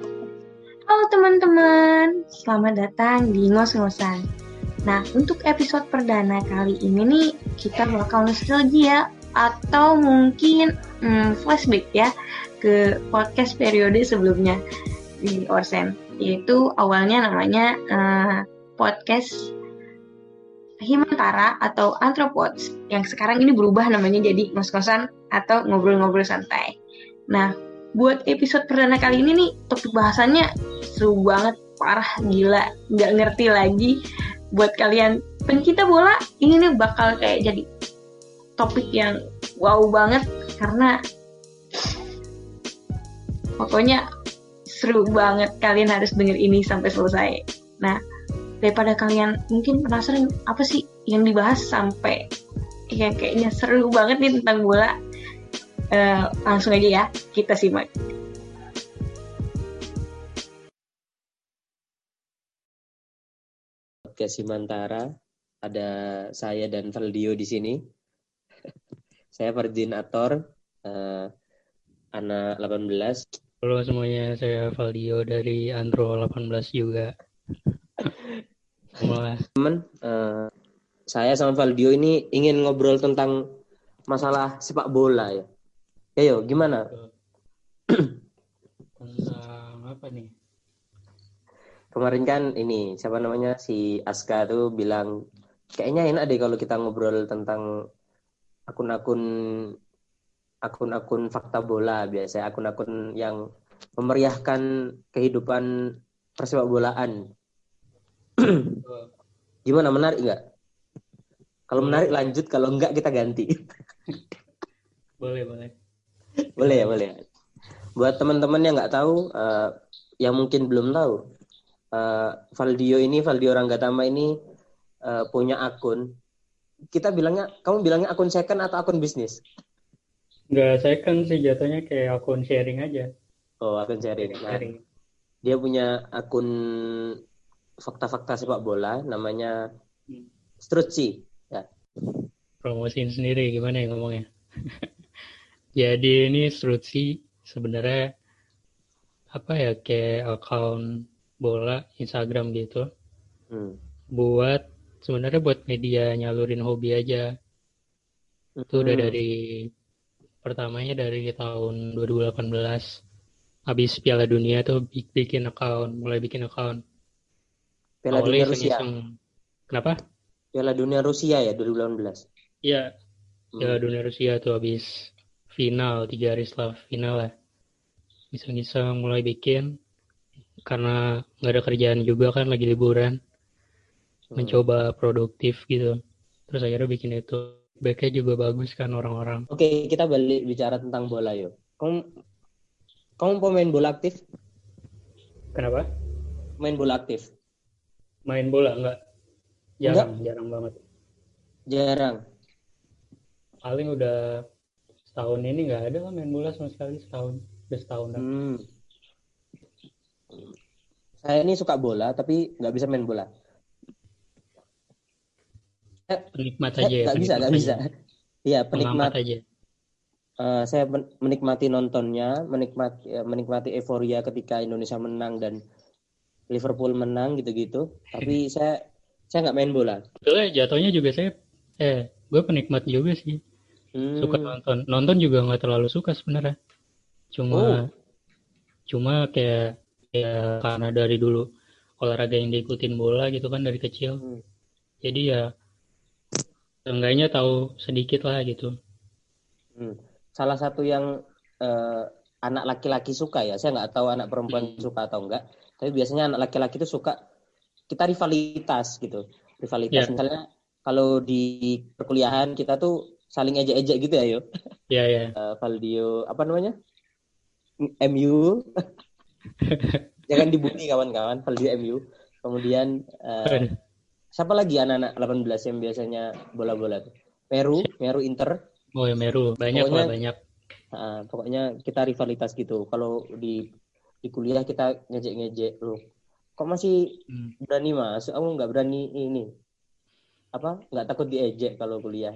Halo teman-teman, selamat datang di Ngos-Ngosan. Nah, untuk episode perdana kali ini nih, kita bakal nostalgia atau mungkin hmm, flashback ya ke podcast periode sebelumnya di Orsen. Yaitu awalnya namanya uh, podcast Himantara atau Anthropods yang sekarang ini berubah namanya jadi ngos-ngosan atau ngobrol-ngobrol santai. Nah, buat episode perdana kali ini nih topik bahasannya seru banget, parah, gila, nggak ngerti lagi. Buat kalian pencinta bola, ini nih bakal kayak jadi topik yang wow banget karena pokoknya seru banget kalian harus denger ini sampai selesai. Nah, daripada kalian mungkin penasaran apa sih yang dibahas sampai yang kayaknya seru banget nih tentang bola uh, langsung aja ya kita simak. Oke Simantara, ada saya dan Valdio di sini. saya Ferdin Ator, uh, anak 18. Halo semuanya, saya Valdio dari Andro 18 juga. Teman, uh, saya sama Valdio ini ingin ngobrol tentang masalah sepak bola ya. Ayo, gimana? Tentang apa nih? Kemarin kan ini siapa namanya si Aska tuh bilang kayaknya enak deh kalau kita ngobrol tentang akun-akun akun-akun fakta bola biasa akun-akun yang memeriahkan kehidupan persepak bolaan. Gimana menarik nggak? Kalau menarik lanjut, kalau enggak kita ganti. boleh boleh boleh ya boleh. Buat teman-teman yang nggak tahu uh, yang mungkin belum tahu uh, Valdio ini Valdio Ranggatama ini uh, punya akun. Kita bilangnya kamu bilangnya akun second atau akun bisnis? Enggak second sih jatuhnya kayak akun sharing aja. Oh akun sharing, nah, dia punya akun fakta-fakta sepak bola namanya hmm. Strutsi ya. Promosiin sendiri gimana ya ngomongnya Jadi ini Strutsi sebenarnya apa ya kayak account bola Instagram gitu. Hmm. Buat sebenarnya buat media nyalurin hobi aja. Hmm. Itu udah hmm. dari pertamanya dari tahun 2018 habis Piala Dunia tuh bikin account, mulai bikin account. Piala Dunia Rusia. Kenapa? Piala Dunia Rusia ya 2018. Iya. Piala hmm. Dunia Rusia tuh habis final tiga hari setelah final lah iseng-iseng mulai bikin karena nggak ada kerjaan juga kan lagi liburan. Hmm. mencoba produktif gitu. Terus akhirnya bikin itu. Backnya juga bagus kan orang-orang. Oke kita balik bicara tentang bola yuk. Kamu kamu pemain bola aktif? Kenapa? Main bola aktif. Main bola enggak jarang enggak? jarang banget. Jarang. Paling udah setahun ini nggak ada lah main bola sama sekali setahun. Udah setahun hmm. saya ini suka bola tapi nggak bisa main bola. Penikmat aja ya nggak bisa nggak bisa. iya penikmat. Aja. Uh, saya menikmati nontonnya menikmati ya, menikmati euforia ketika Indonesia menang dan Liverpool menang gitu-gitu. Tapi saya saya nggak main bola. Betul ya jatuhnya juga saya eh gue penikmat juga sih hmm. suka nonton nonton juga nggak terlalu suka sebenarnya cuma oh. cuma kayak ya karena dari dulu olahraga yang diikutin bola gitu kan dari kecil hmm. jadi ya enggaknya tahu sedikit lah gitu hmm. salah satu yang uh, anak laki-laki suka ya saya nggak tahu anak perempuan hmm. suka atau enggak tapi biasanya anak laki-laki itu suka kita rivalitas gitu rivalitas yeah. misalnya kalau di perkuliahan kita tuh saling ejek-ejek gitu ya, yo. Iya, iya. Uh, Valdio apa namanya? MU. Jangan dibully kawan-kawan, Valdio MU. Kemudian uh, siapa lagi anak-anak 18 yang biasanya bola-bola tuh? Meru, Meru Inter. Oh ya Meru, banyak pokoknya, lah banyak. Uh, pokoknya kita rivalitas gitu. Kalau di di kuliah kita ngejek-ngejek loh. Kok masih hmm. berani masuk? Kamu nggak berani ini? Apa? Nggak takut diejek kalau kuliah?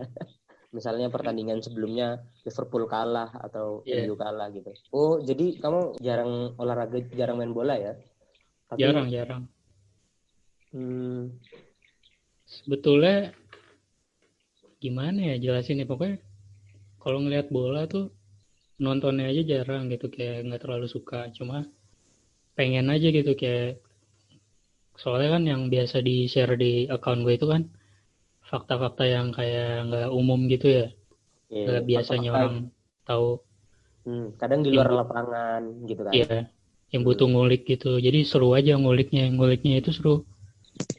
Misalnya pertandingan sebelumnya Liverpool kalah atau Iya. MU kalah gitu. Oh, jadi kamu jarang olahraga, jarang main bola ya? Tapi, Jarang, jarang. Hmm, Sebetulnya gimana ya jelasin ya pokoknya kalau ngelihat bola tuh nontonnya aja jarang gitu kayak nggak terlalu suka cuma pengen aja gitu kayak soalnya kan yang biasa di share di account gue itu kan fakta-fakta yang kayak nggak umum gitu ya iya. nggak biasanya Fakta-fakta, orang tahu hmm, kadang di luar Yang- lapangan gitu kan. ya yang butuh ngulik gitu jadi seru aja nguliknya nguliknya itu seru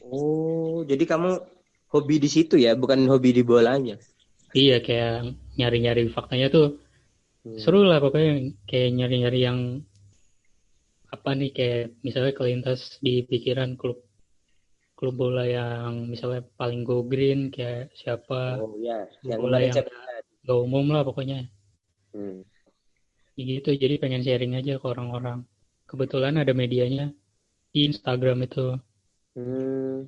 Oh, jadi kamu hobi di situ ya, bukan hobi di bolanya. iya kayak nyari-nyari faktanya tuh Hmm. seru lah pokoknya kayak nyari-nyari yang apa nih kayak misalnya kelintas di pikiran klub klub bola yang misalnya paling go green kayak siapa? Oh ya, yang bola yang gak umum lah pokoknya. Hmm. Ya gitu jadi pengen sharing aja ke orang-orang. Kebetulan ada medianya di Instagram itu. Hmm.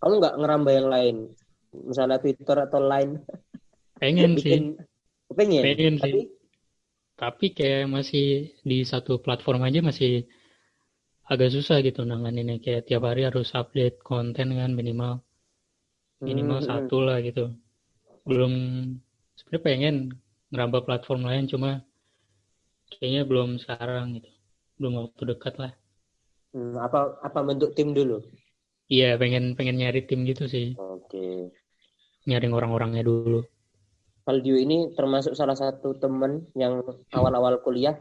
Kamu nggak ngerambah yang lain, misalnya Twitter atau Line, pengen sih. Bikin pengen, pengen tapi? Sih tapi kayak masih di satu platform aja masih agak susah gitu nanganinnya kayak tiap hari harus update konten kan minimal. Minimal Hmm, satu lah gitu. Belum sebenarnya pengen ngerambah platform lain cuma kayaknya belum sekarang gitu. Belum waktu dekat lah. Hmm, apa apa bentuk tim dulu? iya pengen pengen nyari tim gitu sih. Oke. nyaring orang-orangnya dulu. Valdio ini termasuk salah satu temen yang awal-awal kuliah,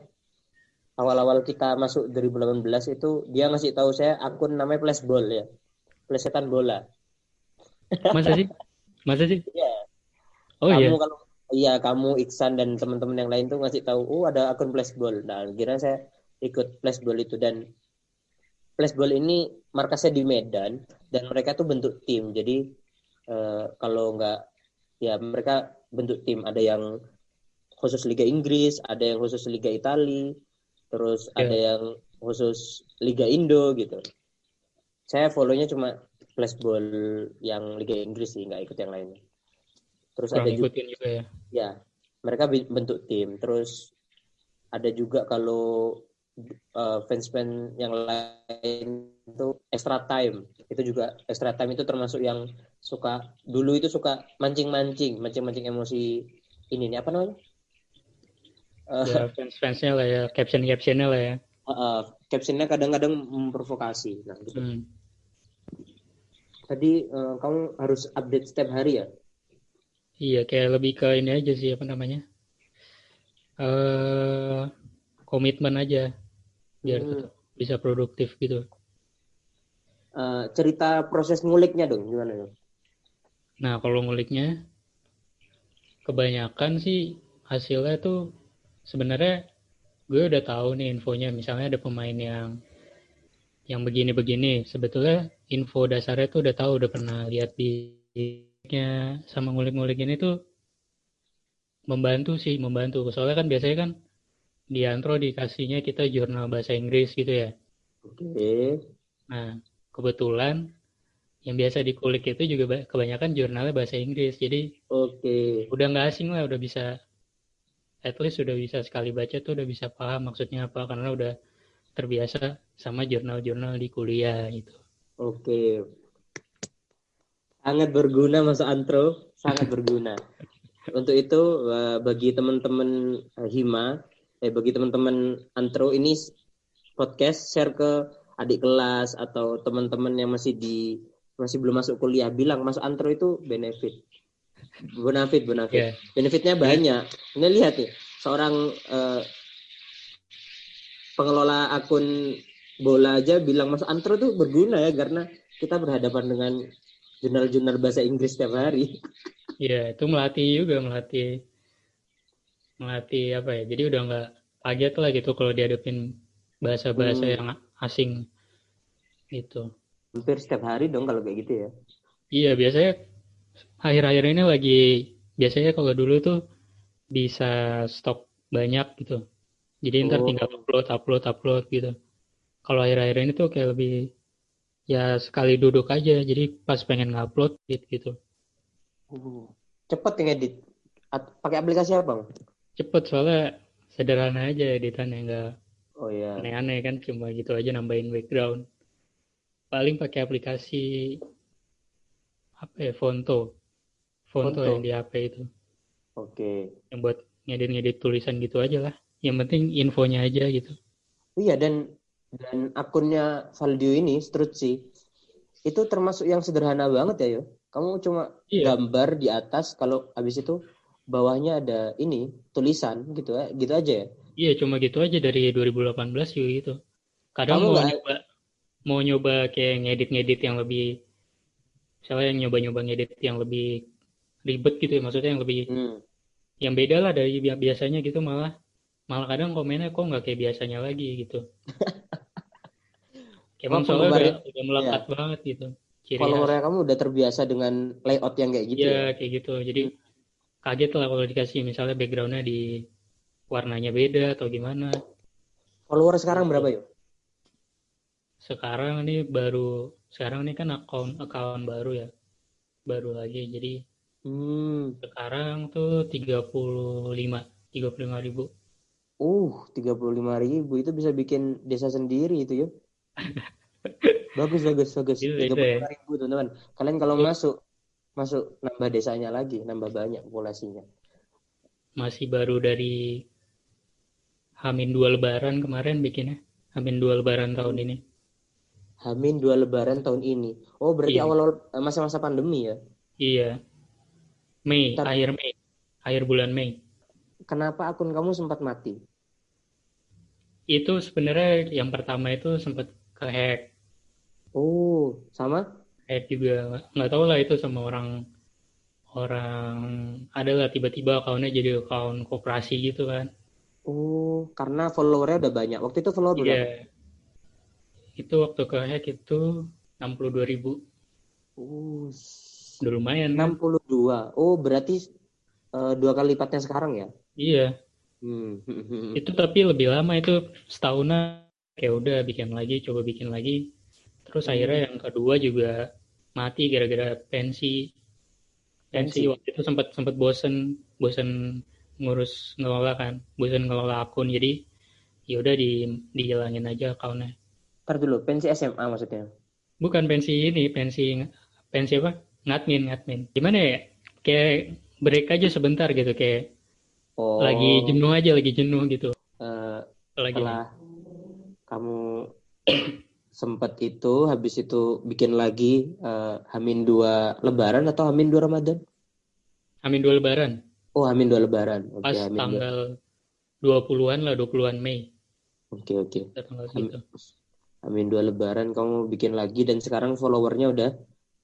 awal-awal kita masuk 2018 itu dia ngasih tahu saya akun namanya Flashball ya, Plesetan bola. masa sih? Masa sih? Iya. oh kamu iya kalau iya kamu Iksan dan teman-teman yang lain tuh ngasih tahu oh ada akun flashball nah kira saya ikut flashball itu dan flashball ini markasnya di Medan dan mereka tuh bentuk tim. Jadi eh, kalau nggak ya mereka bentuk tim. Ada yang khusus Liga Inggris ada yang khusus Liga Italia terus Iya. ada yang khusus Liga Indo gitu. Saya follownya cuma flashball yang Liga Inggris sih nggak ikut yang lainnya. Terus kurang ada juga juga ya? Ya mereka bentuk tim. Terus ada juga kalau uh, fans-fans yang lain itu extra time. Itu juga extra time itu termasuk yang suka dulu itu suka mancing-mancing mancing-mancing emosi ini nih apa namanya? Eh, ya fans-fansnya lah ya caption-captionnya lah ya uh, captionnya kadang-kadang memprovokasi nah gitu. Hmm. tadi uh, kamu harus update setiap hari ya Iya, kayak lebih ke ini aja sih apa namanya? eh komitmen aja biar Hmm. tetap bisa produktif gitu. Uh, cerita proses nguliknya dong gimana dong Nah, kalau nguliknya kebanyakan sih hasilnya tuh sebenarnya gue udah tahu nih infonya. Misalnya ada pemain yang yang begini-begini. Sebetulnya info dasarnya tuh udah tahu, udah pernah lihat di nya sama ngulik-ngulik ini tuh membantu sih, membantu. Soalnya kan biasanya kan di antro dikasihnya kita jurnal bahasa Inggris gitu ya. oke Nah, kebetulan yang biasa dikulik itu juga ba- kebanyakan jurnalnya bahasa Inggris. Jadi oke udah nggak asing lah, udah bisa at least udah bisa sekali baca tuh udah bisa paham maksudnya apa karena udah terbiasa sama jurnal-jurnal di kuliah gitu. Oke. Sangat berguna masuk antro, sangat berguna. Untuk itu eh, bagi teman-teman eh, Hima, eh bagi teman-teman antro ini podcast share ke adik kelas atau teman-teman yang masih di masih belum masuk kuliah bilang masuk antro itu benefit. Bonafit, bonafit. Ya, Benefitnya banyak. Ini lihat nih, seorang eh, pengelola akun bola aja bilang masuk antro tuh berguna ya karena kita berhadapan dengan jurnal-jurnal bahasa Inggris setiap hari. Iya, itu melatih juga, melatih melatih apa ya? Jadi udah nggak kaget lah gitu kalau dihadapin bahasa-bahasa Hmm. yang asing gitu. Hampir setiap hari dong kalau kayak gitu ya. Iya, biasanya akhir-akhir ini lagi biasanya kalau dulu tuh bisa stok banyak gitu. Jadi ntar Oh. tinggal upload, upload, upload gitu. Kalau akhir-akhir ini tuh kayak lebih ya sekali duduk aja. Jadi pas pengen ngupload gitu. gitu. Cepet ngedit. At- Pakai aplikasi apa, Bang? Cepet soalnya sederhana aja editannya nggak Oh iya. aneh-aneh kan cuma gitu aja nambahin background. Paling pakai aplikasi apa ya Fonto. Fonto Fonto. yang di HP itu. Oke. Yang buat ngedit-ngedit tulisan gitu aja lah. Yang penting infonya aja gitu. Iya dan dan akunnya Valdio ini Strutsi itu termasuk yang sederhana banget ya yo. Kamu cuma Iya. gambar di atas kalau habis itu bawahnya ada ini tulisan gitu ya, gitu aja ya. Iya cuma gitu aja dari 2018 juga gitu. Kadang Kamu mau nggak- nyoba mau nyoba kayak ngedit-ngedit yang lebih misalnya yang nyoba-nyoba ngedit yang lebih ribet gitu ya maksudnya yang lebih Hmm. yang beda lah dari bi- biasanya gitu malah malah kadang komennya kok nggak kayak biasanya lagi gitu. Emang soalnya udah, udah melekat banget gitu. Followernya kamu udah terbiasa dengan layout yang kayak gitu Iya ya. kayak gitu. Jadi kaget lah kalau dikasih misalnya backgroundnya di warnanya beda atau gimana. Follower sekarang berapa yo? Sekarang ini baru sekarang ini kan akun akun baru ya. Baru lagi. Jadi Hmm. sekarang tuh 35 35 ribu. Uh, 35 ribu itu bisa bikin desa sendiri itu yo. bagus bagus bagus. Itu- 35 itu ya. ribu teman-teman. Kalian kalau masuk masuk nambah desanya lagi, nambah banyak populasinya. Masih baru dari Hamin dua lebaran kemarin bikinnya. Hamin dua lebaran tahun ini. Hamin dua lebaran tahun ini. Oh, berarti Iya. awal eh, masa-masa pandemi ya. Iya. Mei, Ntar- akhir Mei. Akhir bulan Mei. Kenapa akun kamu sempat mati? Itu sebenarnya yang pertama itu sempat kehack. Oh, sama? Hack juga nggak tahu lah itu sama orang orang adalah tiba-tiba akunnya jadi akun koperasi gitu kan. Oh, karena followernya udah banyak. Waktu itu follower berapa? Iya. Itu waktu kehack itu 62 ribu. Oh, Udah lumayan kan? 62. Oh, berarti eh, dua kali lipatnya sekarang ya? Iya. Hmm. Itu tapi lebih lama itu setahunan kayak udah bikin lagi, coba bikin lagi. Terus Hmm. akhirnya yang kedua juga mati gara-gara pensi. Pensi Pensi. waktu itu sempat sempat bosen, bosen ngurus ngelola kan, bosen ngelola akun. Jadi ya udah di dihilangin aja akunnya. Ntar dulu, pensi SMA maksudnya. Bukan pensi ini, pensi pensi apa? Ngadmin, ngadmin. Gimana ya? Kayak break aja sebentar gitu, kayak Oh, lagi jenuh aja, lagi jenuh gitu. eh, Lagi setelah kamu sempat itu, habis itu bikin lagi eh, Hamin dua Lebaran atau Hamin dua Ramadan? Amin dua lebaran. Oh, Hamin dua Lebaran. Oke, pas Hamin dua. tanggal 20-an lah 20-an Mei Oke, oke. ada tanggal Am- gitu Amin dua lebaran kamu bikin lagi dan sekarang followernya udah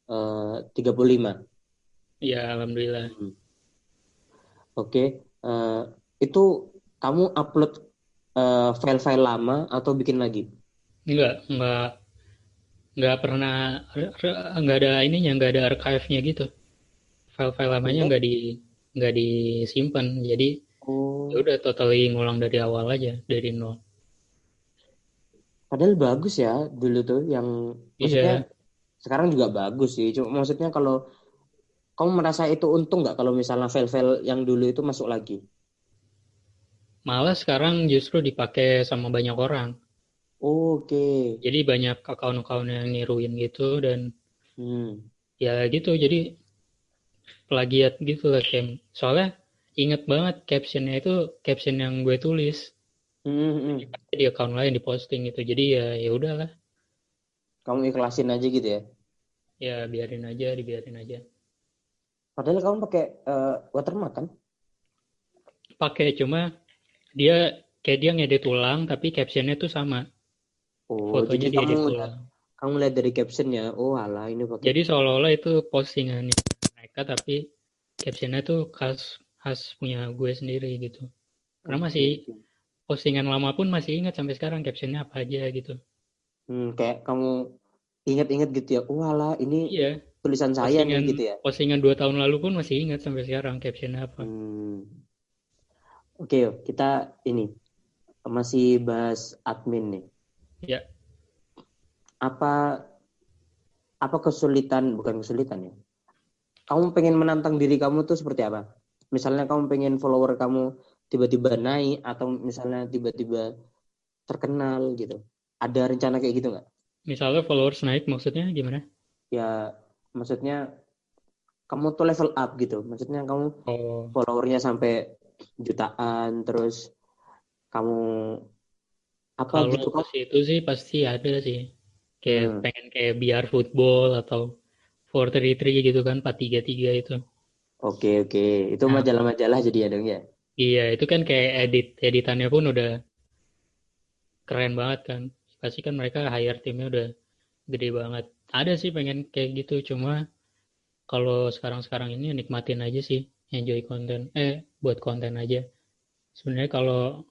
eh, 35. ya alhamdulillah. Oke, eh, itu kamu upload eh, file-file lama atau bikin lagi? enggak enggak enggak pernah enggak ada ininya enggak ada archive-nya gitu. File-file lamanya Enggak? enggak di enggak disimpan. Jadi Oh, ya udah totally ngulang dari awal aja dari nol. Padahal bagus ya dulu tuh yang maksudnya sekarang juga bagus sih. Cuma maksudnya kalau kamu merasa itu untung nggak kalau misalnya file-file yang dulu itu masuk lagi? malah sekarang justru dipakai sama banyak orang Oke. jadi banyak akun-akun yang niruin gitu dan Hmm. ya gitu jadi plagiat gitu lah kayak soalnya inget banget captionnya itu caption yang gue tulis Hmm, hmm. di account lain diposting gitu jadi ya ya udahlah Kamu ikhlasin aja gitu ya. ya biarin aja dibiarin aja. Padahal kamu pakai eh, watermark kan? pakai cuma dia kayak dia ngedit ulang tapi captionnya tuh sama. Oh, fotonya jadi diedit kamu ulang. kamu lihat dari captionnya, oh alah ini pakai. jadi seolah-olah itu postingan mereka tapi captionnya tuh khas khas punya gue sendiri gitu. Karena masih postingan lama pun masih ingat sampai sekarang captionnya apa aja gitu Hmm, kayak kamu inget-inget gitu ya, oh alah ini iya tulisan saya nih postingan gitu ya. postingan dua tahun lalu pun masih ingat sampai sekarang captionnya apa Hmm. Oke, yuk, kita ini masih bahas admin nih. Ya. Apa apa kesulitan, bukan kesulitan ya. kamu pengen menantang diri kamu tuh seperti apa? Misalnya kamu pengen follower kamu tiba-tiba naik atau misalnya tiba-tiba terkenal gitu. Ada rencana kayak gitu nggak? Misalnya followers naik maksudnya gimana? Ya maksudnya kamu tuh level up gitu. Maksudnya kamu Oh, followernya sampai jutaan terus kamu apa kalau gitu kok? situ sih pasti ada sih. Kayak Hmm. pengen kayak biar football atau 433 gitu kan, 433 itu. Oke oke. Itu Nah, majalah-majalah jadi ya dong ya. iya itu kan kayak edit editannya pun udah keren banget kan. Pasti kan mereka hire timnya udah gede banget. Ada sih pengen kayak gitu, cuma kalau sekarang-sekarang ini nikmatin aja sih, enjoy konten, eh buat konten aja. Sebenarnya kalau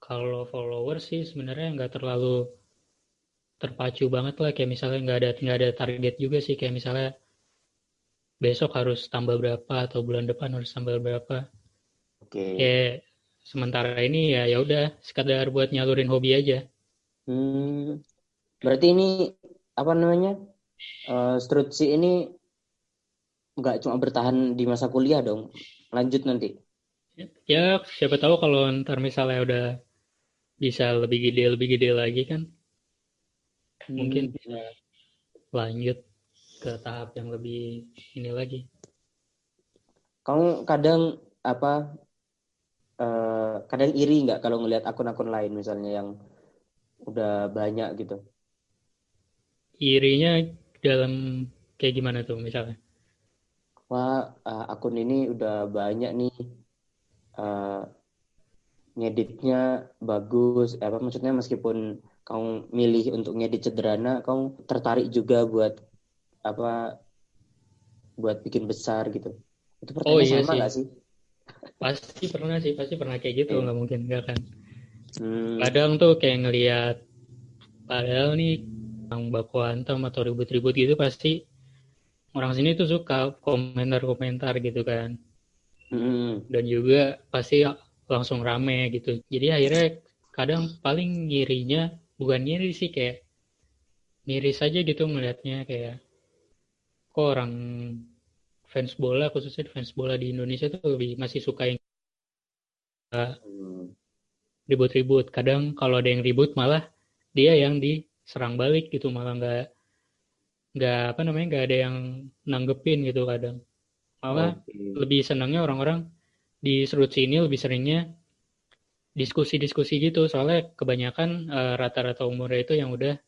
kalau follower sih sebenarnya nggak terlalu terpacu banget lah, kayak misalnya nggak ada nggak ada target juga sih, kayak misalnya besok harus tambah berapa atau bulan depan harus tambah berapa. Oke. Kayak sementara ini ya ya udah sekadar buat nyalurin hobi aja. Hmm. Berarti ini apa namanya? Eh Strutsi ini nggak cuma bertahan di masa kuliah dong. Lanjut nanti. Ya siapa tahu kalau ntar misalnya udah bisa lebih gede lebih gede lagi kan mungkin Hmm. bisa lanjut ke tahap yang lebih ini lagi. Kamu kadang apa? eh kadang iri nggak kalau ngelihat akun-akun lain misalnya yang udah banyak gitu. Irinya dalam kayak gimana tuh misalnya? Wah, eh, akun ini udah banyak nih. eh ngeditnya bagus. Eh, apa maksudnya meskipun kamu milih untuk ngedit sederhana, kamu tertarik juga buat apa? Buat bikin besar gitu. Itu Oh pertanyaan iya sama sih, nggak sih? pasti pernah sih, pasti pernah kayak gitu, Oke. nggak mungkin nggak kan? Hmm. Kadang tuh kayak ngelihat padahal nih yang baku hantam atau ribut-ribut gitu pasti orang sini tuh suka komentar-komentar gitu kan. Hmm. dan juga pasti langsung rame gitu. Jadi akhirnya kadang paling ngirinya bukan ngiri sih kayak miris aja gitu ngelihatnya kayak kok orang fans bola khususnya fans bola di Indonesia tuh lebih masih suka yang Hmm. Ribut-ribut. Kadang kalau ada yang ribut malah dia yang diserang balik gitu malah nggak nggak apa namanya nggak ada yang nanggepin gitu kadang. Malah Oke. lebih senangnya orang-orang di serut sini lebih seringnya diskusi-diskusi gitu soalnya kebanyakan eh, rata-rata umurnya itu yang udah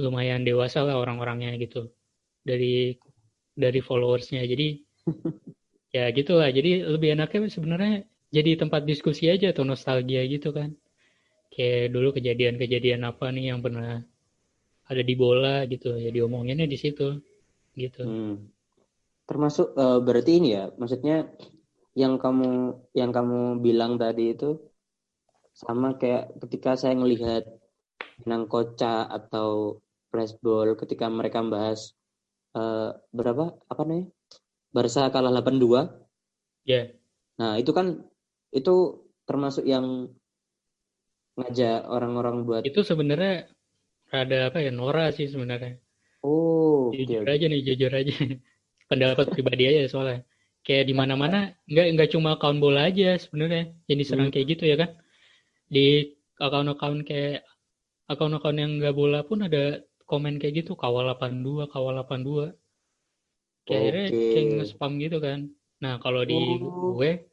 lumayan dewasa lah orang-orangnya gitu dari dari followersnya jadi ya gitulah jadi lebih enaknya sebenarnya jadi tempat diskusi aja atau nostalgia gitu kan. Kayak dulu kejadian-kejadian apa nih yang pernah ada di bola gitu ya diomonginnya di situ gitu. Hmm. Termasuk eh, berarti ini ya, maksudnya yang kamu yang kamu bilang tadi itu sama kayak ketika saya ngelihat Nang Koca atau Flashball ketika mereka bahas eh, berapa? Apa namanya? Barca kalah 8-2 ya. Nah itu kan itu termasuk yang ngajak orang-orang buat itu sebenarnya rada apa ya Nora sih sebenarnya. Oh jujur oke. aja nih jujur aja. Pendapat pribadi aja soalnya. Kayak di mana-mana nggak nggak cuma akun bola aja sebenarnya yang diserang Hmm. kayak gitu ya kan. Di akun-akun kayak akun-akun yang nggak bola pun ada komen kayak gitu kawal 82 kawal 82 kayak akhirnya oke. kayak nge-spam gitu kan. Nah kalau di oh. gue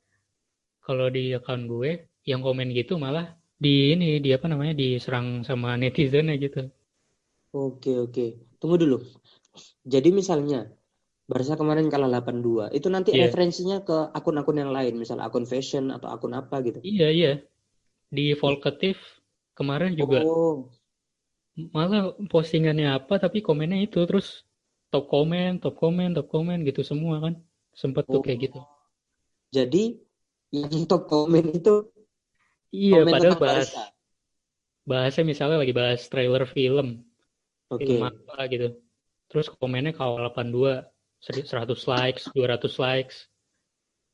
kalau di akun gue yang komen gitu malah di ini di apa namanya diserang sama netizen gitu. Oke oke. Tunggu dulu. Jadi misalnya Barca kemarin kalah 8-2. Itu nanti iya. referensinya ke akun-akun yang lain, misal akun fashion atau akun apa gitu. iya iya. Di Volkatif kemarin juga. Oh, malah postingannya apa tapi komennya itu terus top komen top komen top komen gitu semua kan. Sempet tuh kayak gitu. Oh. Jadi yang top komen itu iya komen padahal bahas Barca. bahasnya misalnya lagi bahas trailer film film Oke. apa gitu terus komennya kawal 82 100 likes 200 likes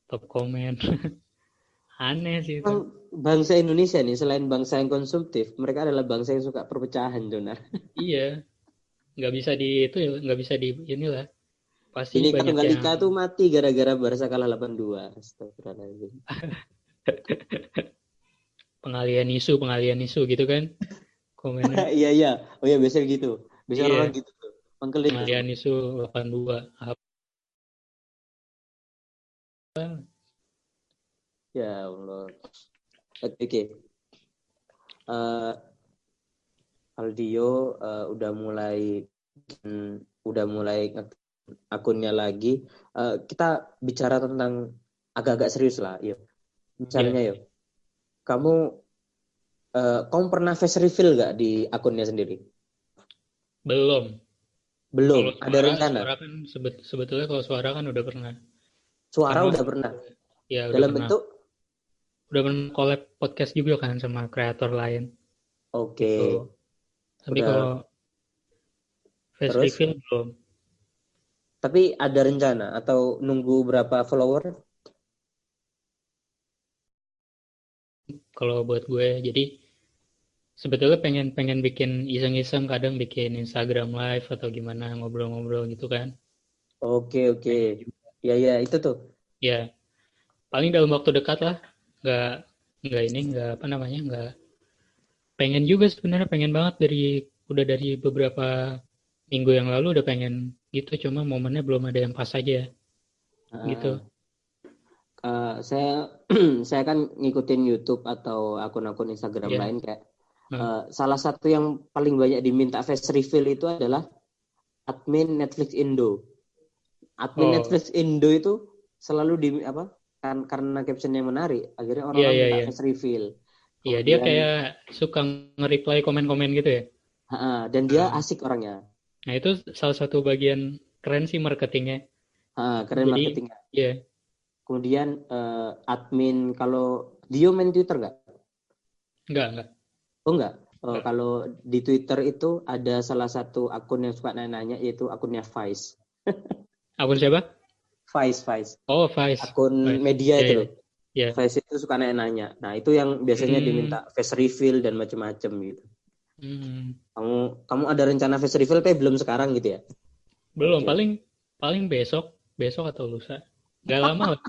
top komen aneh sih itu bangsa Indonesia nih selain bangsa yang konsumtif, mereka adalah bangsa yang suka perpecahan, Jonar. iya nggak bisa di itu nggak bisa di inilah pasti Ini banyak Tunggalika yang tuh mati gara-gara Barca kalah 8-2. Astagfirullahaladzim. pengalian isu pengalian isu gitu kan komennya iya iya. Oh iya biasanya gitu. Biasanya Iya. orang gitu tuh. pengalian isu 82 apa Ya Allah. Oke. oke. Eh, Aldio eh, udah mulai udah mulai akunnya lagi. Eh, kita bicara tentang agak-agak serius lah, yuk. Misalnya yuk. Kamu eh, kamu pernah face reveal gak di akunnya sendiri? belum Belum. Kalau Ada suara- rencana. suara kan sebet- sebetulnya kalau suara kan udah pernah Suara Sama- udah pernah. ya udah Dalam pernah bentuk udah pernah collab podcast juga kan sama kreator lain oke. Tuh. tapi Udah. kalau face Terus? reveal belum Tapi ada rencana atau nunggu berapa follower? kalau buat gue jadi sebetulnya pengen pengen bikin iseng-iseng kadang bikin Instagram live atau gimana ngobrol-ngobrol gitu kan Oke oke. Ya ya itu tuh. ya paling dalam waktu dekat lah nggak nggak ini nggak apa namanya nggak pengen juga sebenarnya pengen banget dari udah dari beberapa minggu yang lalu udah pengen gitu cuma momennya belum ada yang pas aja Gitu. Eh, saya saya kan ngikutin YouTube atau akun-akun Instagram Iya. lain kayak eh, salah satu yang paling banyak diminta face reveal itu adalah admin Netflix Indo. Admin Oh. Netflix Indo itu selalu di apa? Kan karena captionnya menarik, akhirnya orang Iya, iya, minta iya. face reveal. Iya dia kayak suka nge-reply komen-komen gitu ya dan dia Hmm. asik orangnya. Nah itu salah satu bagian keren sih marketingnya Ha, keren Jadi- marketingnya. Iya Kemudian eh, admin kalau Dio main Twitter nggak? enggak enggak Oh enggak. Eh, Enggak. kalau di Twitter itu ada salah satu akun yang suka nanya-nanya yaitu akunnya Vice. akun siapa Vice, Vice. oh Vice Akun Vice. media Iya, itu loh. Iya. Vice itu suka nanya-nanya. Nah, itu yang biasanya Hmm. diminta face reveal dan macam-macam gitu. Hmm. Kamu kamu ada rencana face reveal tapi belum sekarang gitu ya? belum Oke. paling paling besok besok atau lusa nggak lama lah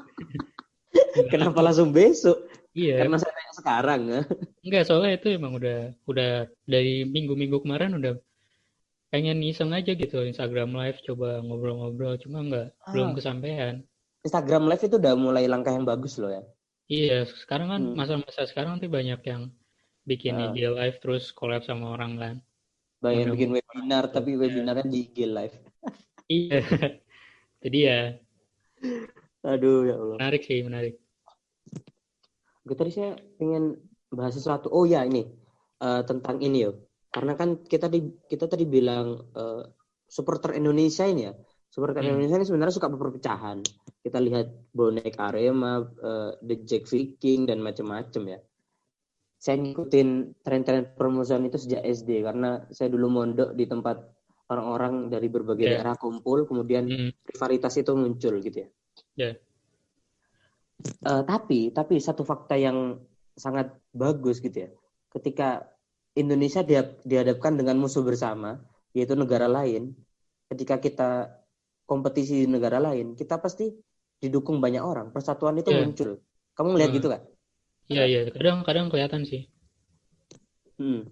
Kenapa langsung besok? iya Karena saya tanya sekarang. ya. Enggak, soalnya itu emang udah udah dari minggu-minggu kemarin udah pengen iseng aja gitu Instagram live coba ngobrol-ngobrol cuma enggak belum Ah. kesampaian. Instagram Live itu udah mulai langkah yang bagus loh ya. Iya, sekarang kan Hmm. masa-masa sekarang tuh banyak yang bikin Ah. IG live terus collab sama orang kan. Udah bikin webinar tapi Iya. webinarnya di IG Live. Iya. Jadi ya Aduh ya Allah. menarik sih, menarik. Oke, tadi saya pengen bahas sesuatu. Oh ya ini Eh, tentang ini yo. Karena kan kita di kita tadi bilang eh, supporter Indonesia ini ya. Supporter Hmm. Indonesia ini sebenarnya suka perpecahan. Kita lihat bonek Arema, eh, The Jack Viking dan macam-macam ya. Saya ngikutin tren-tren permusuhan itu sejak SD karena saya dulu mondok di tempat orang-orang dari berbagai Ya. daerah kumpul, kemudian Hmm. rivalitas itu muncul gitu ya. Ya. Eh, tapi tapi satu fakta yang sangat bagus gitu ya. Ketika Indonesia dihad- dihadapkan dengan musuh bersama yaitu negara lain, ketika kita kompetisi di negara lain, kita pasti didukung banyak orang. Persatuan itu Iya. muncul. Kamu ngeliat Hmm. gitu kan? Iya, iya, kadang-kadang kelihatan sih. Hmm.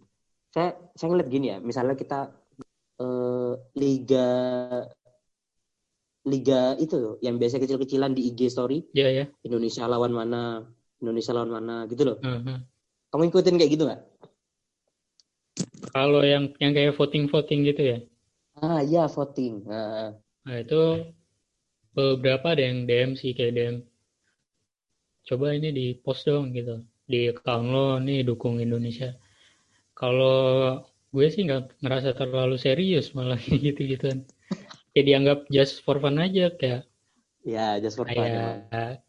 Saya saya ngeliat gini ya, misalnya kita eh, liga liga itu loh, yang biasa kecil-kecilan di IG story, Iya, ya. Indonesia lawan mana, Indonesia lawan mana gitu loh. Heeh. Kamu ikutin kayak gitu nggak? Kalau yang yang kayak voting-voting gitu ya. Ah iya voting. Ah, Nah, itu beberapa ada yang DM sih kayak DM. Coba ini di post dong gitu. Di account lo nih dukung Indonesia. Kalau gue sih nggak ngerasa terlalu serius malah gitu-gituan. Kayak dianggap just for fun aja kayak ya just for fun. kayak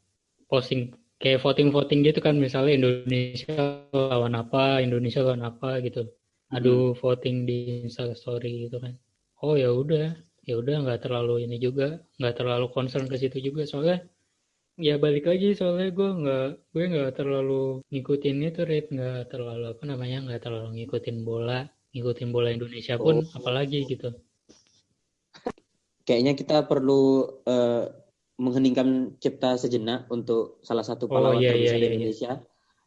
posting kayak voting-voting gitu kan misalnya Indonesia lawan apa, Indonesia lawan apa gitu. Aduh voting di Instastory gitu kan. Oh ya udah, ya udah nggak terlalu ini juga, nggak terlalu concern ke situ juga soalnya ya balik lagi soalnya gue nggak gue nggak terlalu ngikutin itu Rit nggak terlalu apa namanya nggak terlalu ngikutin bola ngikutin bola Indonesia pun Oh. apalagi gitu kayaknya kita perlu uh, mengheningkan cipta sejenak untuk salah satu Oh, pahlawan iya, terbesar iya, iya, iya. Indonesia,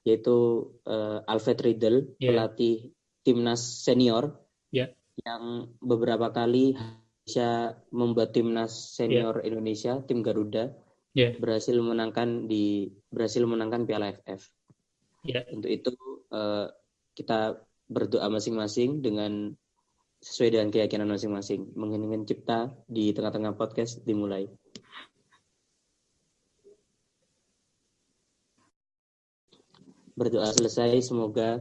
yaitu uh, Alfred Riedel, Iya. pelatih timnas senior, Iya. yang beberapa kali bisa membuat timnas senior Iya. Indonesia, tim Garuda, Ya, berhasil memenangkan di berhasil memenangkan Piala AFF. ya. Untuk itu eh, kita berdoa masing-masing dengan sesuai dengan keyakinan masing-masing. Mengheningkan cipta di tengah-tengah podcast dimulai. Berdoa selesai, semoga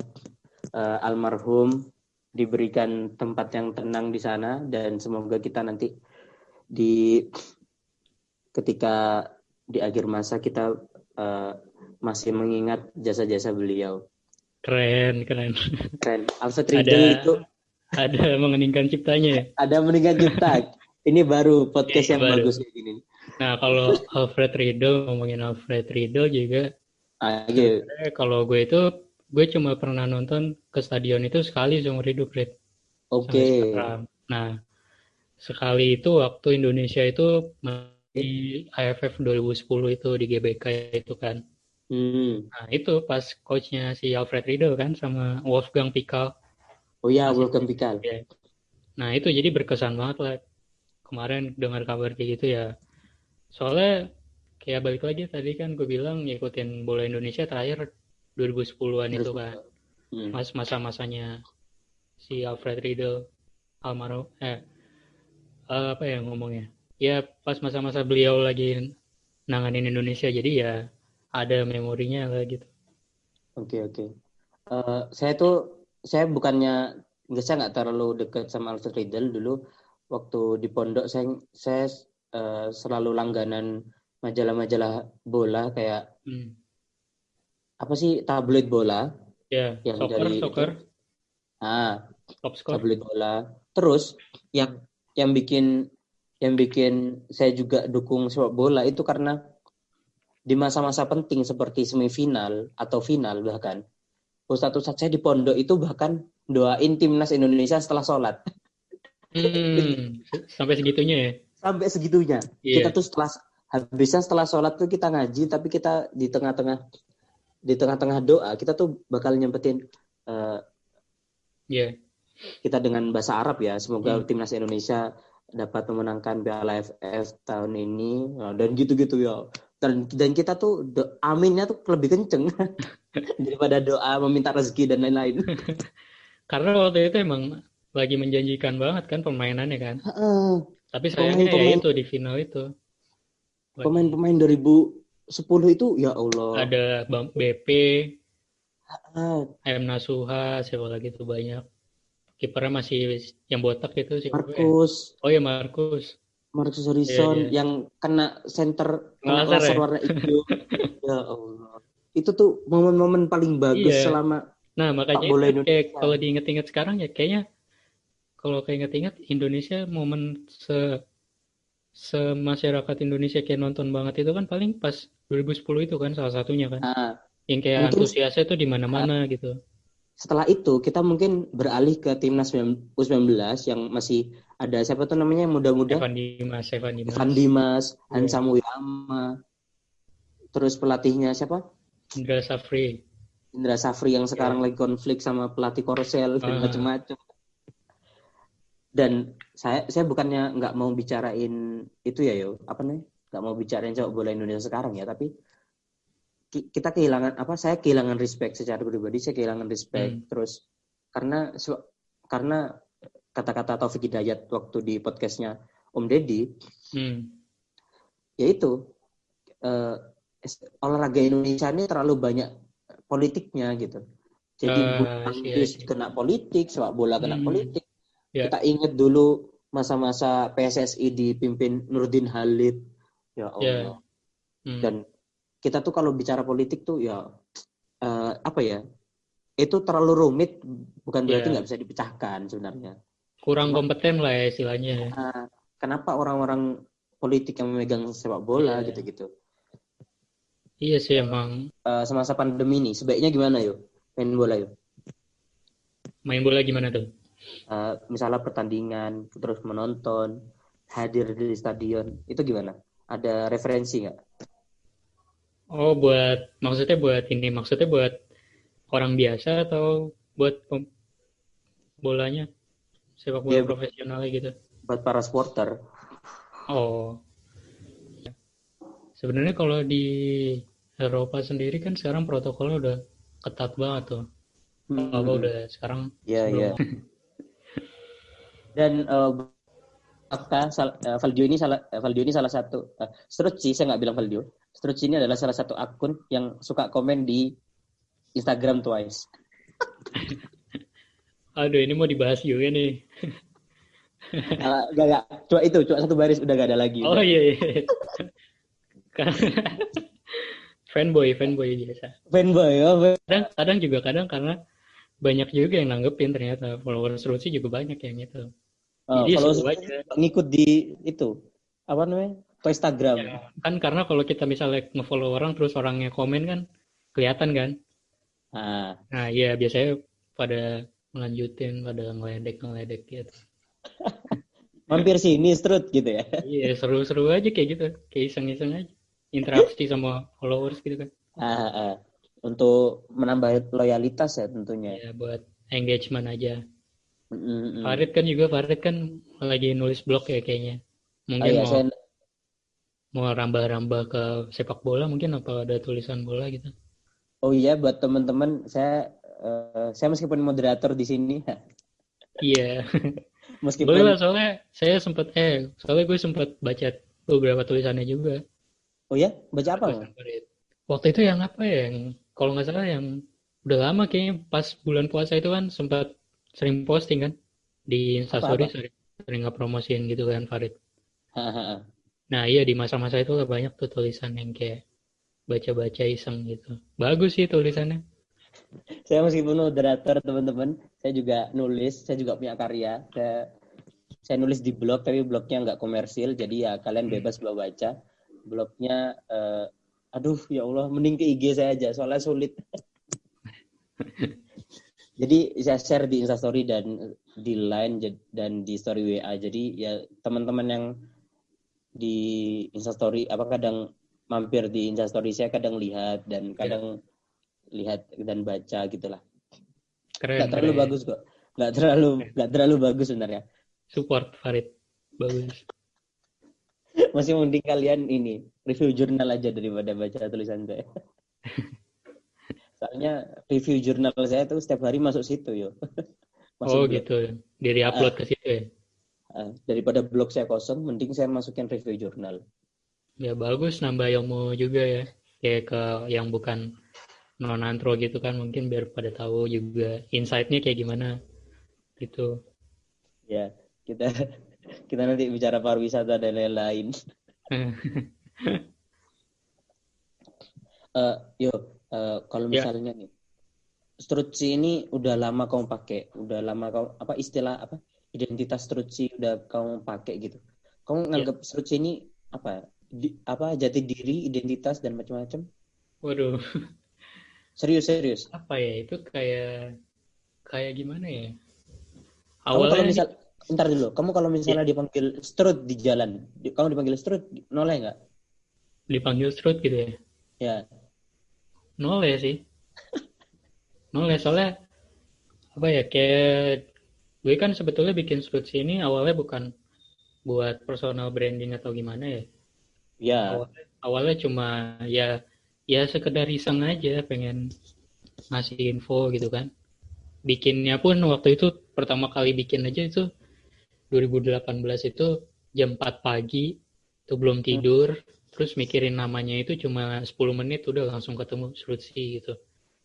eh, almarhum diberikan tempat yang tenang di sana dan semoga kita nanti di ketika di akhir masa kita eh, masih mengingat jasa-jasa beliau. Keren, keren. Keren. Alfred Riedel Ada- itu Ada mengeningkan ciptanya ya. ada meninggal cipta. Ini baru podcast Iya, yang baru. bagus gini. Nah, kalau Alfred Riedel, ngomongin Alfred Riedel juga, Ah, iya. kalau gue itu, gue cuma pernah nonton ke stadion itu sekali seumur hidup, Red. Oke. Sekarang. Nah, sekali itu waktu Indonesia itu di AFF 2010 itu di GBK itu kan. Hmm. Nah, itu pas coachnya si Alfred Riedel kan sama Wolfgang Pikal. Oh ya, Masih- Wolfgang Pikal. Ya. Nah, itu jadi berkesan banget lah. Kemarin dengar kabar kayak gitu ya. Soalnya kayak balik lagi tadi kan gue bilang ngikutin bola Indonesia terakhir 2010-an itu kan. Hmm. Mas masa-masanya si Alfred Riedel almarhum eh eh, apa ya ngomongnya? Ya pas masa-masa beliau lagi nanganin Indonesia jadi ya ada memorinya lah gitu. Oke oke. Eh, saya tuh saya bukannya nggak saya nggak terlalu dekat sama Alfred Riedel dulu waktu di pondok saya saya eh, selalu langganan majalah-majalah bola kayak Hmm. apa sih tabloid bola Ya, Yang soccer, dari soccer, ah top score. tabloid bola terus yang yang bikin yang bikin saya juga dukung sepak bola itu karena di masa-masa penting seperti semifinal atau final bahkan Ustadz Ustadz saya di pondok itu bahkan doain timnas Indonesia setelah sholat Hmm, sampai segitunya ya. sampai segitunya Iya. kita tuh setelah habisnya setelah sholat tuh kita ngaji tapi kita di tengah-tengah di tengah-tengah doa kita tuh bakal nyempetin eh, Iya. kita dengan bahasa Arab ya semoga Hmm. timnas Indonesia dapat memenangkan Piala AFF tahun ini Nah, dan gitu-gitu ya dan dan kita tuh do- aminnya tuh lebih kenceng daripada doa meminta rezeki dan lain-lain Karena waktu itu emang lagi menjanjikan banget kan permainannya kan. Heeh. Tapi sayangnya ya Pemain-pemain- itu di final itu. pemain-pemain 2010 itu ya Allah Ada Bang BP, Ah, M Nasuha, siapa lagi tuh banyak. Kipernya masih yang botak itu siapa ya? Marcus Oh ya Markus. Marcus Horizon Iya, iya. yang kena center kena Laser ya? warna hijau ya Allah itu tuh momen-momen paling bagus Iya. selama Nah makanya bola itu kayak kalau diinget-inget sekarang ya kayaknya kalau keinget-inget Indonesia momen se semasyarakat Indonesia kayak nonton banget itu kan paling pas 2010 itu kan salah satunya kan. Nah, Yang kayak antusiasnya tuh di mana-mana gitu. Setelah itu kita mungkin beralih ke timnas U19 yang masih ada siapa tuh namanya yang muda-muda Evan Dimas, Evan Dimas, Evan Dimas, Iya. Hansa Muyama, terus pelatihnya siapa? Indra Safri. Indra Safri yang sekarang lagi konflik sama pelatih Korsel dan Iya. Ah. macam-macam. Dan saya saya bukannya nggak mau bicarain itu ya yo, apa nih? Nggak mau bicarain sepak bola Indonesia sekarang ya, tapi kita kehilangan apa? Saya kehilangan respect secara pribadi, saya kehilangan respect Hmm. terus karena karena kata-kata Taufik Hidayat waktu di podcastnya Om Deddy Hmm. yaitu eh, es- olahraga Indonesia ini terlalu banyak politiknya gitu. Jadi Ah, bulu tangkis iya, iya. kena politik, sepak bola kena Hmm. politik. Ya. Kita ingat dulu masa-masa PSSI dipimpin Nurdin Halid. Ya Allah. Hmm. Dan kita tuh kalau bicara politik tuh ya eh, apa ya? Itu terlalu rumit, bukan berarti Ya. nggak bisa dipecahkan sebenarnya. Kurang kompeten lah ya istilahnya. Nah, kenapa orang-orang politik yang memegang sepak bola Iya. gitu-gitu? Iya sih emang Eh, semasa pandemi ini sebaiknya gimana yuk main bola yuk? main bola gimana tuh? Eh, misalnya pertandingan terus menonton hadir di stadion itu gimana? Ada referensi nggak? Oh, buat maksudnya buat ini maksudnya buat orang biasa atau buat pem- bolanya sepak bola Ya, bu- profesional gitu. Buat para supporter. Oh. Sebenarnya kalau di Eropa sendiri kan sekarang protokolnya udah ketat banget tuh. Hmm. Apa udah sekarang Iya, iya. Dan eh, fakta eh, Valdio ini salah eh, Valdio ini salah satu uh, Strucci saya nggak bilang Valdio. Strucci ini adalah salah satu akun yang suka komen di Instagram Twice. Aduh, ini mau dibahas juga nih. Gak, gak. Cuma itu, cuma satu baris udah gak ada lagi. Oh iya iya. fanboy, fanboy biasa. Fanboy, oh, Kadang, kadang juga kadang karena banyak juga yang nanggepin ternyata followers Rusi juga banyak yang itu. oh, Jadi aja. ngikut di itu apa namanya? Ke Instagram. Ya, kan karena kalau kita misalnya nge-follow orang terus orangnya komen kan kelihatan kan. Ah, Nah iya biasanya pada melanjutin, pada ngeledek-ngeledek gitu. mampir sini strut gitu ya. Iya seru-seru aja kayak gitu, kayak iseng-iseng aja. Interaksi sama followers gitu kan. Ah, ah. Untuk menambah loyalitas ya tentunya. Ya buat engagement aja. Mm, mm, mm. Farid kan juga Farid kan lagi nulis blog ya kayaknya. Oh Mungkin iya, mau saya mau rambah-rambah ke sepak bola mungkin apa ada tulisan bola gitu. Oh iya buat teman-teman saya eh, saya meskipun moderator di sini Iya. meskipun Boleh lah soalnya saya sempat eh soalnya gue sempat baca beberapa tulisannya juga. Oh ya, baca apa? Waktu itu yang apa ya? Yang kalau nggak salah yang udah lama kayaknya pas bulan puasa itu kan sempat sering posting kan di Instastory sering sering ngepromosiin gitu kan Farid. Nah iya di masa-masa itu banyak tuh tulisan yang kayak baca-baca iseng gitu. Bagus sih tulisannya. Saya meskipun moderator teman-teman, saya juga nulis, saya juga punya karya. Saya, saya nulis di blog, tapi blognya nggak komersil, jadi ya kalian bebas bawa baca. Blognya, eh, aduh ya Allah, mending ke IG saya aja, soalnya sulit. jadi saya share di Instastory dan di Line dan di Story WA. Jadi ya teman-teman yang di Instastory apa kadang mampir di Instastory saya kadang lihat dan kadang lihat dan baca gitulah. Keren. Nggak terlalu keren. bagus kok. Nggak terlalu nggak terlalu bagus sebenarnya. Support Farid. Bagus. Masih mending kalian ini review jurnal aja daripada baca tulisan saya. Soalnya review jurnal saya tuh setiap hari masuk situ yo. Masuk oh blog. gitu. Dari upload ke situ ya. Ah, daripada blog saya kosong, mending saya masukin review jurnal. Ya bagus nambah ilmu juga ya. Kayak ke yang bukan non antro gitu kan mungkin biar pada tahu juga insight-nya kayak gimana gitu. Ya, kita kita nanti bicara pariwisata dan lain-lain. Eh, yo, eh, kalau Ya. misalnya nih, Strutsi ini udah lama kamu pakai, udah lama kamu apa istilah apa identitas Strutsi udah kamu pakai gitu. Kamu nganggap Strutsi ini apa? Di, apa jati diri, identitas dan macam-macam? Waduh, Serius serius. apa ya itu kayak kayak gimana ya? Kamu kalau Awalnya misal, ntar dulu. Kamu kalau misalnya dipanggil Strut di jalan, di- kamu dipanggil Strut, noleh nggak? dipanggil strut gitu ya. Ya. Nol ya sih. Nol ya soalnya apa ya kayak gue kan sebetulnya bikin strut ini awalnya bukan buat personal branding atau gimana ya. Ya. awalnya, awalnya cuma ya ya sekedar iseng aja pengen ngasih info gitu kan bikinnya pun waktu itu pertama kali bikin aja itu 2018 itu jam 4 pagi itu belum tidur terus mikirin namanya itu cuma 10 menit udah langsung ketemu Strutsi gitu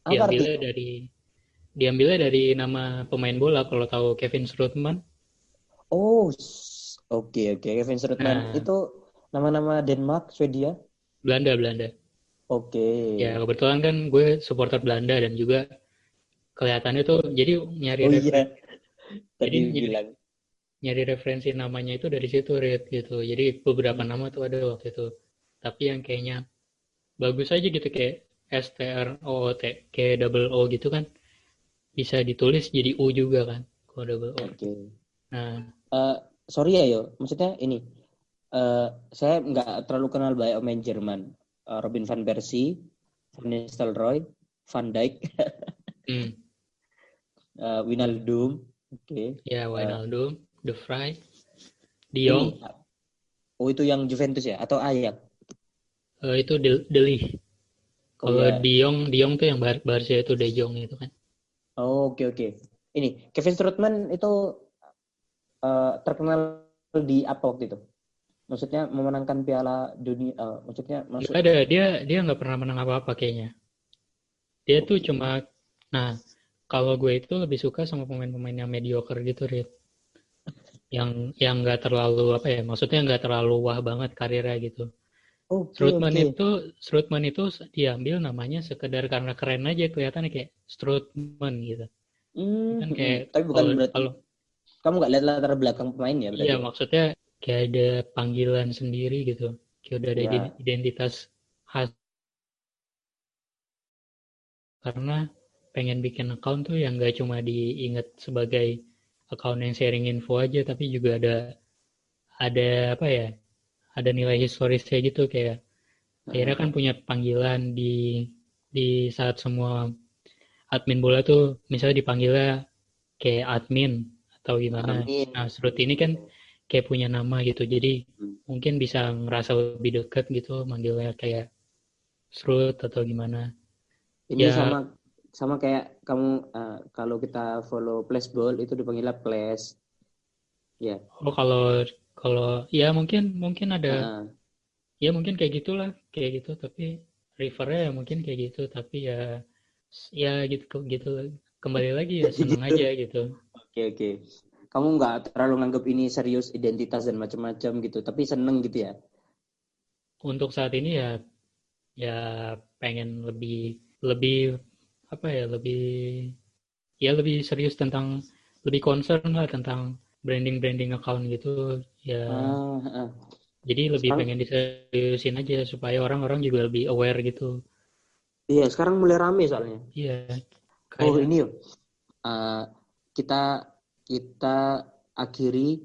Apa diambilnya artinya? dari diambilnya dari nama pemain bola kalau tahu Kevin Strootman Oh, oke oke. Kevin Strutman Nah. itu nama-nama Denmark, Swedia. Belanda Belanda Oke. Ya kebetulan kan gue supporter Belanda dan juga kelihatannya tuh jadi nyari Oh refer- iya. Tadi Jadi- bilang. nyari referensi namanya itu dari situ Red gitu. Jadi beberapa nama tuh ada waktu itu. Tapi yang kayaknya bagus aja gitu kayak S T R O O T kayak double O gitu kan bisa ditulis jadi U juga kan kalau double O. Oke. Nah Eh, sorry ya yo, maksudnya ini eh, saya nggak terlalu kenal banyak pemain Jerman. Eh, Robin van Persie, Van Nistelrooy, Van Dijk, Hmm. eh, Wijnaldum, oke. Ya, Wijnaldum, De Vrij, De Jong, Ini, oh itu yang Juventus ya atau Ajax? eh, itu De, De Ligt. Oh, Kalau ya. De Jong, De Jong tuh yang Bar Barca itu De Jong itu kan. Oh, oke oke. Ini Kevin Strootman itu eh, terkenal di apa waktu itu? Maksudnya memenangkan Piala Dunia. eh, maksudnya. Nggak ada, dia dia nggak pernah menang apa-apa kayaknya. Dia tuh cuma, nah kalau gue itu lebih suka sama pemain-pemain yang mediocre gitu, Rit. Yang yang nggak terlalu apa ya, maksudnya nggak terlalu wah banget karirnya gitu. Oke Strootman oke. itu Strootman itu diambil namanya sekedar karena keren aja kelihatannya kayak Strootman gitu. Hmm, Kan kayak tapi bukan kalau- berarti kalau kamu nggak lihat latar belakang pemain ya berarti? iya maksudnya kayak ada panggilan sendiri gitu. Kayak udah ada Ya. iden- identitas khas. Karena pengen bikin account tuh yang nggak cuma diingat sebagai account yang sharing info aja, tapi juga ada ada apa ya? Ada nilai historisnya gitu kayak akhirnya kan punya panggilan di di saat semua admin bola tuh misalnya dipanggilnya kayak admin atau gimana. Amin. Nah, Srut ini kan kayak punya nama gitu. Jadi Hmm. mungkin bisa ngerasa lebih dekat gitu manggilnya kayak Srut atau gimana. Ini Ya. sama sama kayak kamu eh, kalau kita follow Flashball itu dipanggilnya Flash. Ya. Oh, kalau kalau ya mungkin mungkin ada Nah, ya mungkin kayak gitulah, kayak gitu tapi rivernya ya mungkin kayak gitu tapi ya ya gitu gitu kembali lagi ya seneng aja gitu. Oke oke. Kamu nggak terlalu nganggap ini serius identitas dan macam-macam gitu, tapi seneng gitu ya. untuk saat ini ya ya pengen lebih lebih apa ya lebih ya lebih serius tentang lebih concern lah tentang branding branding account gitu ya Ah, ah. jadi lebih Sekarang- pengen diseriusin aja supaya orang-orang juga lebih aware gitu Iya, sekarang mulai rame soalnya. iya Oh kayak ini yuk. Eh, kita kita akhiri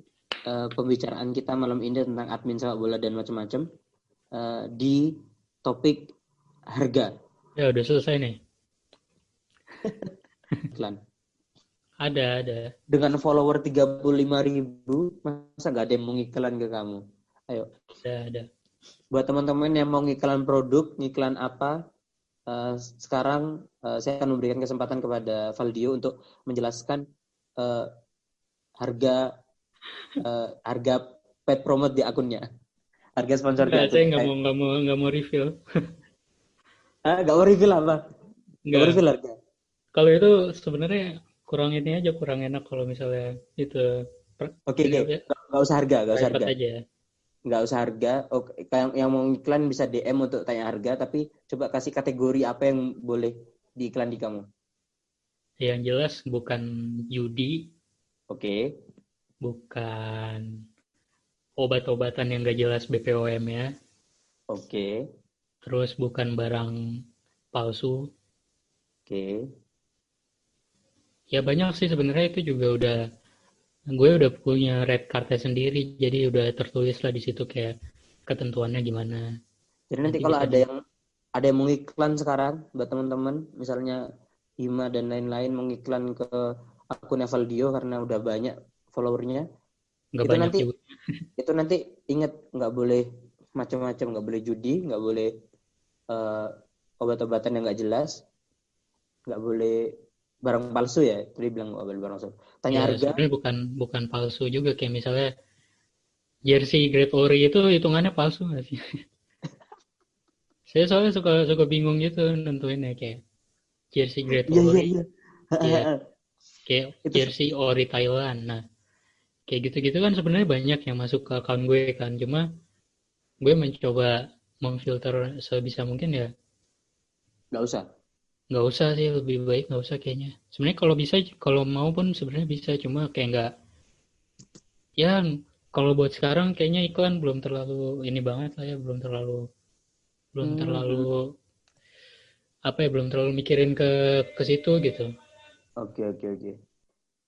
eh, pembicaraan kita malam ini tentang admin sepak bola dan macam-macam eh, di topik harga ya udah selesai nih iklan. Ada ada. Dengan follower 35.000 ribu, masa nggak ada yang mau ngiklan ke kamu? Ayo, ada ada. Buat teman-teman yang mau ngiklan produk, ngiklan apa, eh, sekarang eh, saya akan memberikan kesempatan kepada Valdio untuk menjelaskan eh, harga eh, harga pet promote di akunnya, harga sponsor di Enggak, saya nggak mau nggak mau nggak mau reveal. Ah, nggak mau reveal apa? Nggak mau reveal harga. kalau itu sebenarnya kurang ini aja kurang enak kalau misalnya itu Oke, oke. ya, Nggak usah harga, nggak usah harga. aja Nggak usah harga. Oke, yang, yang mau iklan bisa DM untuk tanya harga, tapi coba kasih kategori apa yang boleh diiklan di kamu. Yang jelas bukan judi, Oke. bukan obat-obatan yang gak jelas BPOM ya, Oke, terus bukan barang palsu. oke, Ya banyak sih sebenarnya itu juga udah gue udah punya red cardnya sendiri, jadi udah tertulis lah di situ kayak ketentuannya gimana. Jadi nanti Nanti kalau ada yang ada yang mau iklan sekarang buat teman-teman, misalnya Hima dan lain-lain mengiklan ke akun Valdio karena udah banyak followernya, Nggak Itu banyak nanti- juga. itu nanti ingat nggak boleh macam-macam, nggak boleh judi, nggak boleh eh, obat-obatan yang nggak jelas, nggak boleh barang palsu ya. Tadi bilang nggak boleh barang palsu. Tanya Ya, harga, sebenarnya bukan bukan palsu juga kayak misalnya jersey Great Ori itu hitungannya palsu nggak sih? Saya soalnya suka suka bingung gitu nentuinnya kayak jersey Great Ori, iya. Iya. kayak Itu- jersey Ori Thailand. Nah, kayak gitu-gitu kan sebenarnya banyak yang masuk ke akun gue kan. Cuma gue mencoba memfilter sebisa mungkin ya Nggak usah. Nggak usah sih lebih baik nggak usah kayaknya. Sebenarnya kalau bisa kalau mau pun sebenarnya bisa cuma kayak nggak ya kalau buat sekarang kayaknya iklan belum terlalu ini banget lah ya belum terlalu belum Hmm. terlalu apa ya belum terlalu mikirin ke ke situ gitu. Oke oke oke.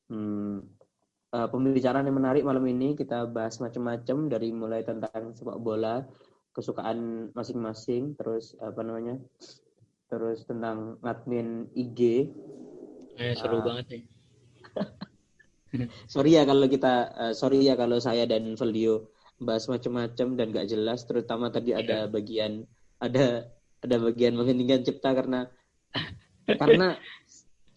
Hmm. uh, pembicaraan yang menarik malam ini. Kita bahas macam-macam dari mulai tentang sepak bola, kesukaan masing-masing, terus apa namanya, terus tentang admin IG. Eh, seru uh, banget nih. sorry ya kalau kita, uh, sorry ya kalau saya dan Valdio bahas macam-macam dan gak jelas, terutama tadi yeah. ada bagian ada ada bagian menghentikan cipta karena karena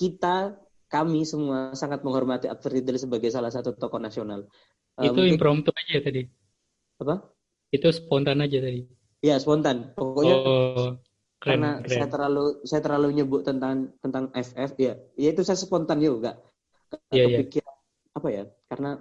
kita kami semua sangat menghormati Akbar Riddle sebagai salah satu tokoh nasional. Uh, itu mungkin... impromptu aja tadi. Apa? Itu spontan aja tadi. Iya spontan. Pokoknya oh, keren, karena keren. saya terlalu saya terlalu nyebut tentang tentang FF ya. Ya itu saya spontan juga. Iya iya. apa ya? Karena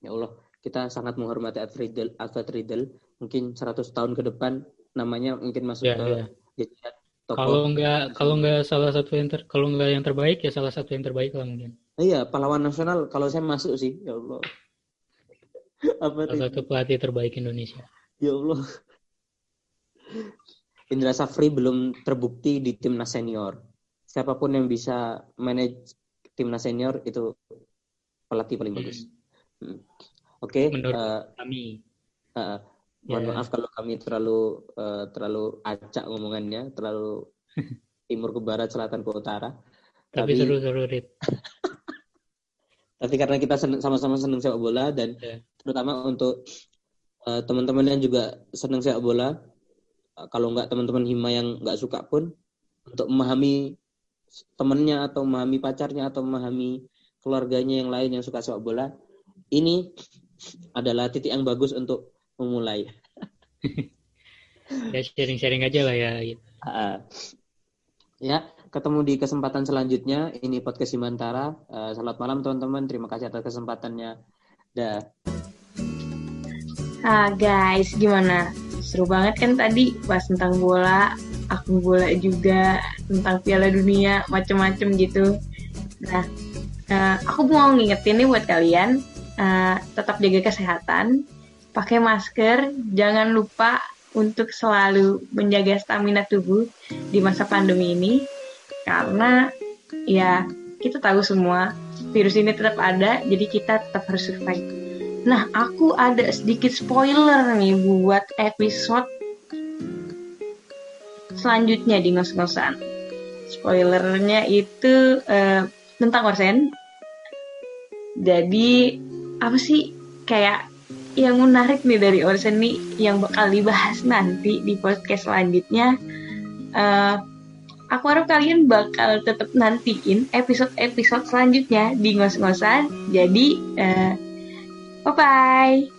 ya Allah kita sangat menghormati Alfred Riddle, Alfred Riddle. Mungkin 100 tahun ke depan namanya mungkin masuk yeah, ke yeah. Toko. Kalau nggak kalau nggak salah satu yang ter, kalau nggak yang terbaik ya salah satu yang terbaik lah mungkin. Iya pahlawan nasional kalau saya masuk sih ya Allah. Apa salah satu pelatih terbaik Indonesia. Ya Allah. Indra Safri belum terbukti di timnas senior. Siapa pun yang bisa manage timnas senior itu pelatih paling hmm. bagus. Hmm. Oke. Okay, Menurut uh, kami. Uh, Mohon yeah. maaf kalau kami terlalu uh, terlalu acak ngomongannya, terlalu timur ke barat, selatan ke utara. Tapi seru-seru, Rit. Tapi karena kita sama-sama senang sepak bola dan yeah. terutama untuk uh, teman-teman yang juga senang sepak bola, uh, kalau nggak teman-teman hima yang nggak suka pun untuk memahami temannya atau memahami pacarnya atau memahami keluarganya yang lain yang suka sepak bola, ini adalah titik yang bagus untuk memulai. ya sharing-sharing aja lah ya. Gitu. Uh, ya, ketemu di kesempatan selanjutnya. Ini podcast Simantara. Uh, selamat malam teman-teman. Terima kasih atas kesempatannya. Dah. Ah guys, gimana? Seru banget kan tadi bahas tentang bola, aku bola juga, tentang Piala Dunia, macem-macem gitu. Nah, uh, aku mau ngingetin nih buat kalian, uh, tetap jaga kesehatan, pakai masker, jangan lupa untuk selalu menjaga stamina tubuh di masa pandemi ini karena ya kita tahu semua virus ini tetap ada jadi kita tetap harus survive. Nah, aku ada sedikit spoiler nih buat episode selanjutnya di ngos-ngosan. Spoilernya itu uh, tentang Orsen. Jadi apa sih kayak yang menarik nih dari Orsen nih yang bakal dibahas nanti di podcast selanjutnya. Uh, aku harap kalian bakal tetap nantiin episode-episode selanjutnya di ngos-ngosan. Jadi, uh, 拜拜。